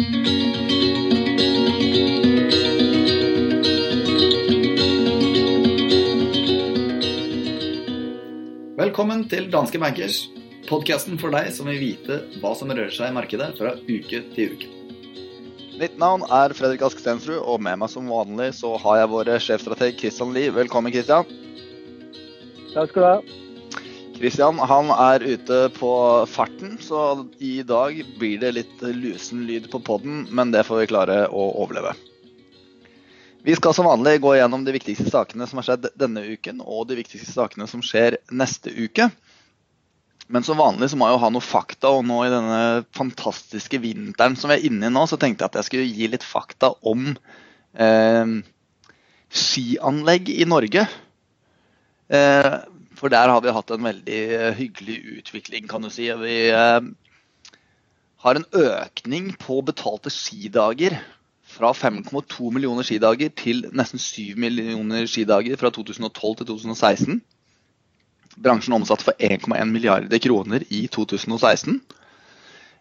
Velkommen til Danske Bankers, podkasten for deg som vil vite hva som rører seg i markedet fra uke til uke. Mitt navn er Fredrik Ask Stensrud, og med meg som vanlig så har jeg vår sjefstrateg Kristian Lie. Velkommen, Kristian. Takk skal du ha. Kristian han er ute på farten, så i dag blir det litt lusen lyd på poden, men det får vi klare å overleve. Vi skal som vanlig gå gjennom de viktigste sakene som har skjedd denne uken, og de viktigste sakene som skjer neste uke. Men som vanlig så må jeg jo ha noe fakta, og nå i denne fantastiske vinteren som vi er inne i nå, så tenkte jeg at jeg skulle gi litt fakta om eh, skianlegg i Norge. Eh, for der har vi hatt en veldig hyggelig utvikling, kan du si. Vi eh, har en økning på betalte skidager fra 5,2 millioner skidager til nesten 7 millioner skidager fra 2012 til 2016. Bransjen omsatte for 1,1 milliarder kroner i 2016.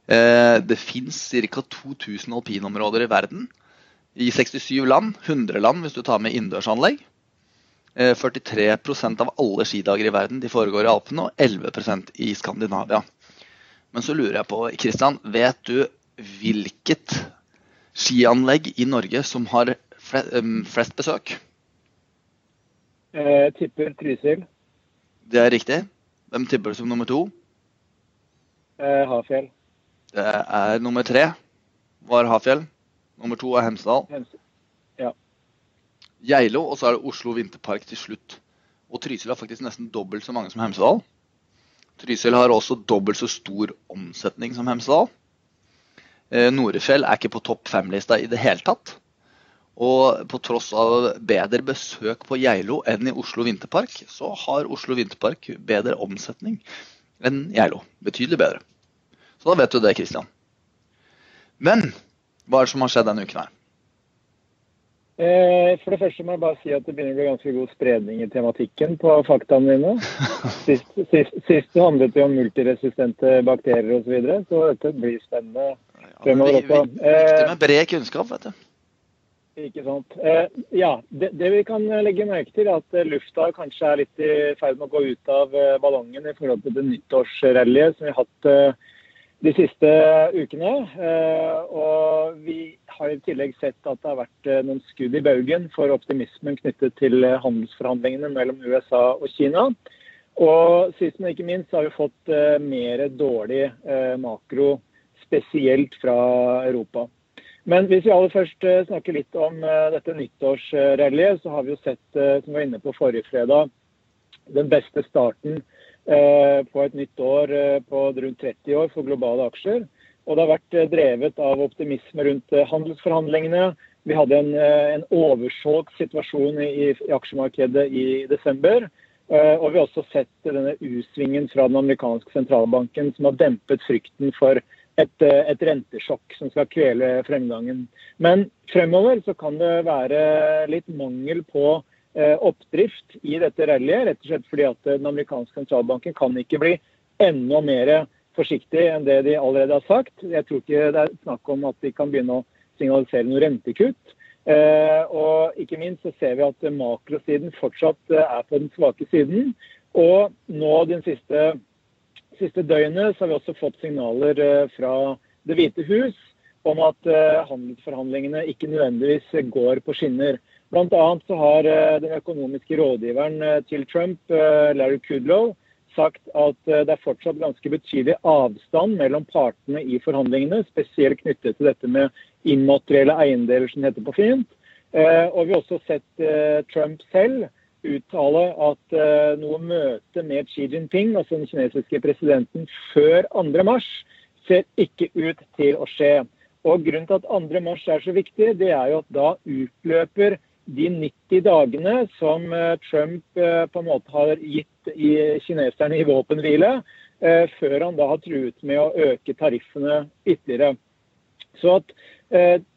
Eh, det fins ca. 2000 alpinområder i verden. I 67 land, 100 land hvis du tar med innendørsanlegg. 43% av alle skidager i verden de foregår i Alpene, og 11% i Skandinavia. Men så lurer jeg på, Kristian, vet du hvilket skianlegg i Norge som har flest besøk? Jeg tipper Trysil. Det er riktig. Hvem tipper du som nummer to? Eh, Hafjell. Det er nummer tre var Hafjell. Nummer to er Hemsedal. Hems ja. Geilo, og så er det Oslo Vinterpark til slutt. Og Trysil har faktisk nesten dobbelt så mange som Hemsedal. Trysil har også dobbelt så stor omsetning som Hemsedal. Norefjell er ikke på topp fem-lista i det hele tatt. Og på tross av bedre besøk på Geilo enn i Oslo Vinterpark, så har Oslo Vinterpark bedre omsetning enn Geilo. Betydelig bedre. Så da vet du det, Kristian. Men hva er det som har skjedd denne uken her? For det første må jeg bare si at det begynner å bli ganske god spredning i tematikken på faktaene dine. Sist, sist, sist handlet det om multiresistente bakterier osv., så, videre, så dette blir spennende fremover også. Viktig med bred kunnskap, vet du. Ikke sant. Ja, det, det, vi kan legge merke til, er at lufta kanskje er litt i ferd med å gå ut av ballongen i forhold til det nyttårsrallyet som vi har hatt de siste ukene. Og vi har i tillegg sett at det har vært noen skudd i baugen for optimismen knyttet til handelsforhandlingene mellom USA og Kina. Og sist, men ikke minst, har vi fått mer dårlig makro, spesielt fra Europa. Men hvis vi aller først snakker litt om dette nyttårsrallyet, så har vi jo sett, som vi var inne på forrige fredag, den beste starten på et nytt år på rundt 30 år for globale aksjer. Og det har vært drevet av optimisme rundt handelsforhandlingene. Vi hadde en, en oversolgt situasjon i, i, aksjemarkedet i desember. Og vi har også sett denne U-svingen fra den amerikanske sentralbanken som har dempet frykten for et, et, rentesjokk som skal kvele fremgangen. Men fremover så kan det være litt mangel på eh, oppdrift i dette rallyet. Rett og slett fordi at den amerikanske sentralbanken kan ikke bli enda mer forsiktig enn det de allerede har sagt. Jeg tror ikke det er snakk om at de kan begynne å signalisere noen rentekutt. Eh, og ikke minst så ser vi at makrosiden fortsatt er på den svake siden. Og nå den siste siste døgnet så har vi også fått signaler fra Det hvite hus om at handelsforhandlingene ikke nødvendigvis går på skinner. Annet så har den økonomiske rådgiveren til Trump, Larry Kudlow, sagt at det er fortsatt ganske betydelig avstand mellom partene i forhandlingene, spesielt knyttet til dette med immaterielle eiendeler, som heter på fint. Og vi har også sett Trump selv uttale at noe møte med Xi Jinping, altså den kinesiske presidenten, før 2.3 ser ikke ut til å skje. Og Grunnen til at 2.3 er så viktig, det er jo at da utløper de 90 dagene som uh, Trump uh, på en måte har gitt i kineserne i våpenhvile, før han da har truet med å øke tariffene ytterligere. Så at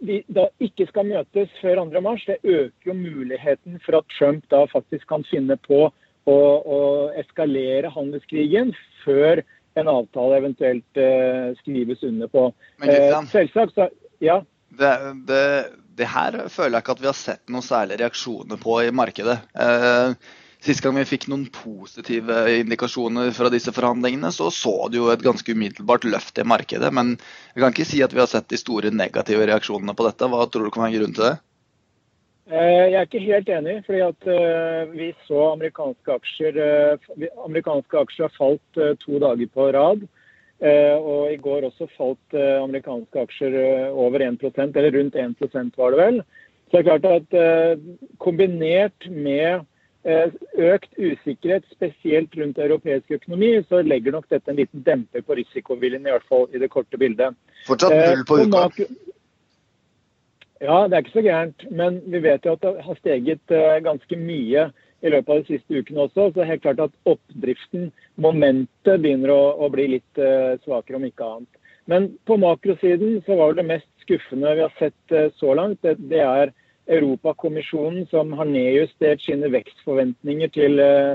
de da ikke skal møtes før 2.3, det øker jo muligheten for at Trump da faktisk kan finne på å, å eskalere handelskrigen før en avtale eventuelt skrives under på. Men Kristian, Ja. Det, det, det, her føler jeg ikke at vi har sett noen særlige reaksjoner på i markedet. Eh, Sist gang vi fikk noen positive indikasjoner fra disse forhandlingene, så så du jo et ganske umiddelbart løft i markedet. Men jeg kan ikke si at vi har sett de store negative reaksjonene på dette. Hva tror du kan være grunnen til det? Eh, jeg er ikke helt enig, fordi at eh, vi så amerikanske aksjer Amerikanske aksjer har falt to dager på rad. Og i går også falt amerikanske aksjer over 1% eller rundt 1% var det vel. Så det er klart at kombinert med økt usikkerhet, spesielt rundt europeisk økonomi, så legger nok dette en liten demper på risikoviljen, i hvert fall i det korte bildet. Fortsatt null på uka? Ja, det er ikke så gærent. Men vi vet jo at det har steget ganske mye i løpet av de siste ukene også. Så helt klart at oppdriften, momentet, begynner å, å bli litt uh, svakere, om ikke annet. Men på makrosiden så var det mest skuffende vi har sett uh, så langt, det, det, er Europakommisjonen som har nedjustert sine vekstforventninger til,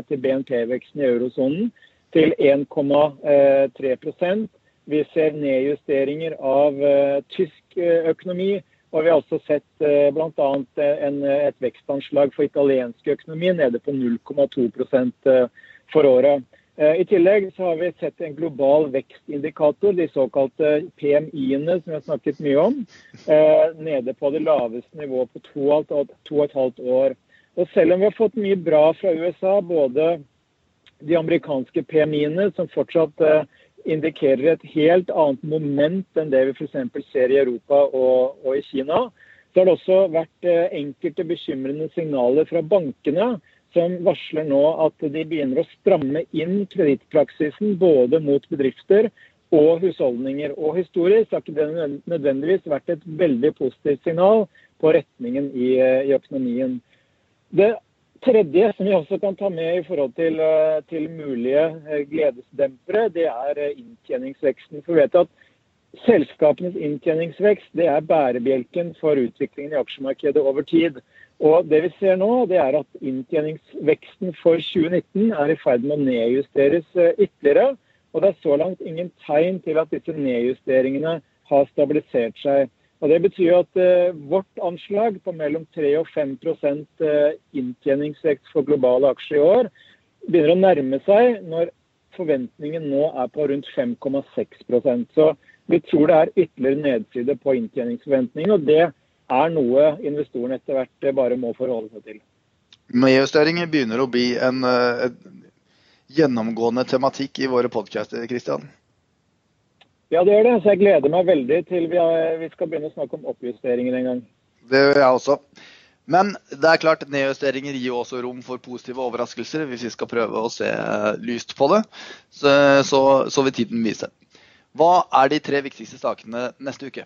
til BNP-veksten i eurosonen til 1,3% Vi ser nedjusteringer av tysk økonomi og vi har også sett eh, bl.a. Eh, et vekstanslag for italiensk økonomi nede på 0,2 eh, for året. I tillegg så har vi sett en global vekstindikator, de såkalte PMI-ene som vi har snakket mye om, nede på det laveste nivået på to og et halvt år. Og selv om vi har fått mye bra fra USA, både de amerikanske PMI-ene, som fortsatt indikerer et helt annet moment enn det vi f.eks. ser i Europa og, og, i Kina. Så har det også vært eh, enkelte bekymrende signaler fra bankene som varsler nå at de begynner å stramme inn kredittpraksisen både mot bedrifter og husholdninger. Og historisk har ikke det nødvendigvis vært et veldig positivt signal på retningen i, eh, i økonomien. Det tredje som vi også kan ta med i forhold til, eh, til mulige eh, gledesdempere, det er eh, inntjeningsveksten. For vi vet at Selskapenes inntjeningsvekst det er bærebjelken for utviklingen i aksjemarkedet over tid. Og Det vi ser nå, det er at inntjeningsveksten for 2019 er i ferd med å nedjusteres ytterligere. Og det er så langt ingen tegn til at disse nedjusteringene har stabilisert seg. Og Det betyr at eh, vårt anslag på mellom 3 og 5 uh, inntjeningsvekst for globale aksjer i år begynner å nærme seg når forventningen nå er på rundt 5,6% Så vi tror det er ytterligere nedside på inntjeningsforventningene. Og det er noe investorene etter hvert eh, bare må forholde seg til. Nedjusteringer begynner å bli en, en gjennomgående tematikk i våre podcaster, Kristian? Ja, det gjør det. Så jeg gleder meg veldig til vi, har, vi skal begynne å snakke om oppjusteringer en gang. Det gjør jeg også. Men det er klart nedjusteringer gir jo også rom for positive overraskelser, hvis vi skal prøve å se lyst på det. Så, så, så vil tiden vise. Hva er de tre viktigste sakene neste uke?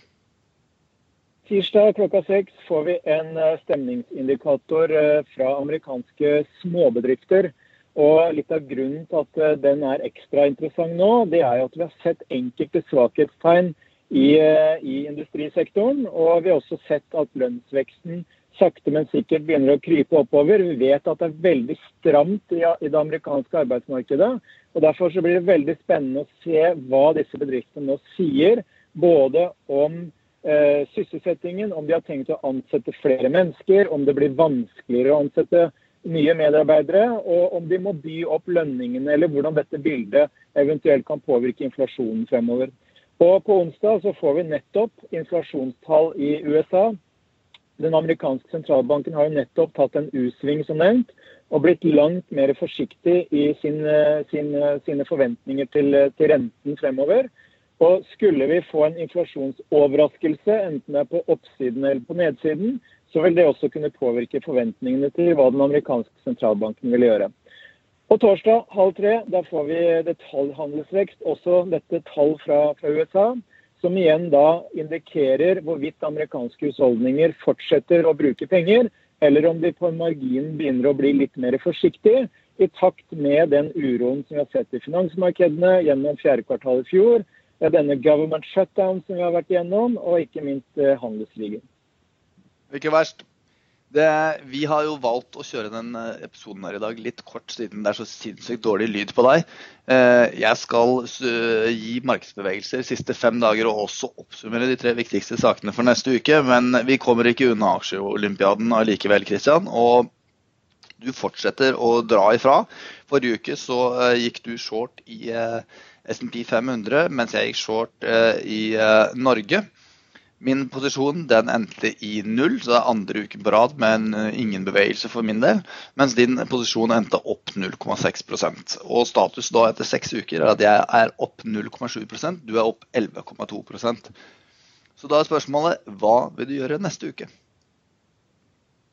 Tirsdag klokka seks får vi en eh, stemningsindikator eh, fra amerikanske småbedrifter. Og Litt av grunnen til at eh, den er ekstra interessant nå, det er at vi har sett enkelte svakhetstegn i, eh, i, industrisektoren. Og vi har også sett at lønnsveksten sakte, men sikkert begynner å krype oppover. Vi vet at det er veldig stramt i, i det amerikanske arbeidsmarkedet. og Derfor så blir det veldig spennende å se hva disse bedriftene nå sier. Både om eh, sysselsettingen, om de har tenkt å ansette flere mennesker, om det blir vanskeligere å ansette nye medarbeidere, og om de må by opp lønningene, eller hvordan dette bildet eventuelt kan påvirke inflasjonen fremover. Og På onsdag så får vi nettopp inflasjonstall i USA. Den amerikanske sentralbanken har jo nettopp tatt en U-sving, som nevnt, og blitt langt mer forsiktig i sin, sin, sine forventninger til, til renten fremover. Og Skulle vi få en inflasjonsoverraskelse, enten det er på oppsiden eller på nedsiden, så vil det også kunne påvirke forventningene til hva den amerikanske sentralbanken vil gjøre. På torsdag halv tre da får vi detaljhandelsvekst, også dette tall fra, fra, USA, som igjen da indikerer hvorvidt amerikanske husholdninger fortsetter å bruke penger, eller om de på marginen begynner å bli litt mer forsiktige, i takt med den uroen som vi har sett i finansmarkedene gjennom fjerde kvartal i fjor, denne government shutdown som vi har vært igjennom, og ikke minst eh, handelskrigen. Ikke verst. Det, vi har jo valgt å kjøre den eh, episoden her i dag litt kort, siden det er så sinnssykt dårlig lyd på deg. Eh, jeg skal gi markedsbevegelser de siste fem dager og også oppsummere de tre viktigste sakene for neste uke. Men vi kommer ikke unna aksjeolympiaden allikevel, Kristian. Og du fortsetter å dra ifra. Forrige uke så gikk du short i SMP 500, mens jeg gikk short i Norge. Min posisjon den endte i null, så det er andre uken på rad med eh, ingen bevegelse for min del. Mens din posisjon endte opp 0,6% Og status da etter seks uker er at jeg er opp 0,7% du er opp 11,2% Så da er spørsmålet hva vil du gjøre neste uke?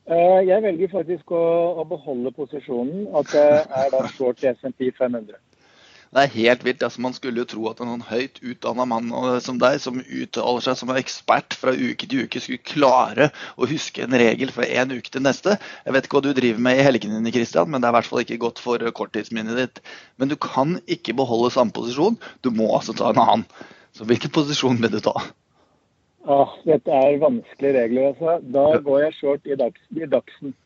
Eh, jeg velger faktisk å, beholde posisjonen, at jeg er da short SMP 500. Det er helt vilt. Altså, man skulle jo tro at en sånn høyt utdanna mann som deg, som uttaler seg som en ekspert fra uke til uke, skulle klare å huske en regel fra en uke til neste. Jeg vet ikke hva du driver med i helgene dine, Christian, men det er i hvert fall ikke godt for korttidsminnet ditt. Men du kan ikke beholde samme posisjon. Du må altså ta en annen. Så hvilken posisjon vil du ta? Ah, dette er vanskelige regler. altså. Da går jeg short i, dags, i Dagsen.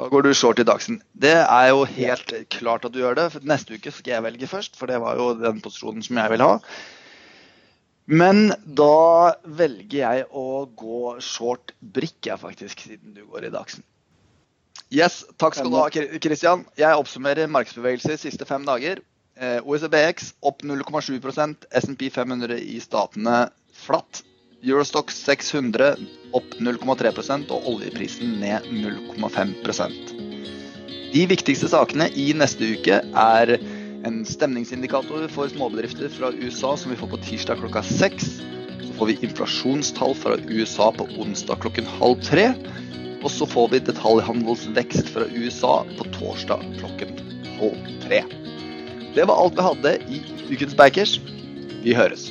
Da går du short i Dagsen. Det er jo helt klart at du gjør det. For neste uke skal jeg velge først, for det var jo den posisjonen som jeg vil ha. Men da velger jeg å gå short brikke, faktisk, siden du går i Dagsen. Yes, takk skal du ha, Christian. Jeg oppsummerer markedsbevegelser de siste fem dager. Eh, OECBX opp 0,7% SMP 500 i statene flatt. Eurostock 600 opp 0,3% og oljeprisen ned 0,5% De viktigste sakene i neste uke er en stemningsindikator for småbedrifter fra USA som vi får på tirsdag klokka seks. Så får vi inflasjonstall fra USA på onsdag klokken halv tre. Og så får vi detaljhandelsvekst fra USA på torsdag klokken halv tre. Det var alt vi hadde i Ukens Bankers. Vi høres.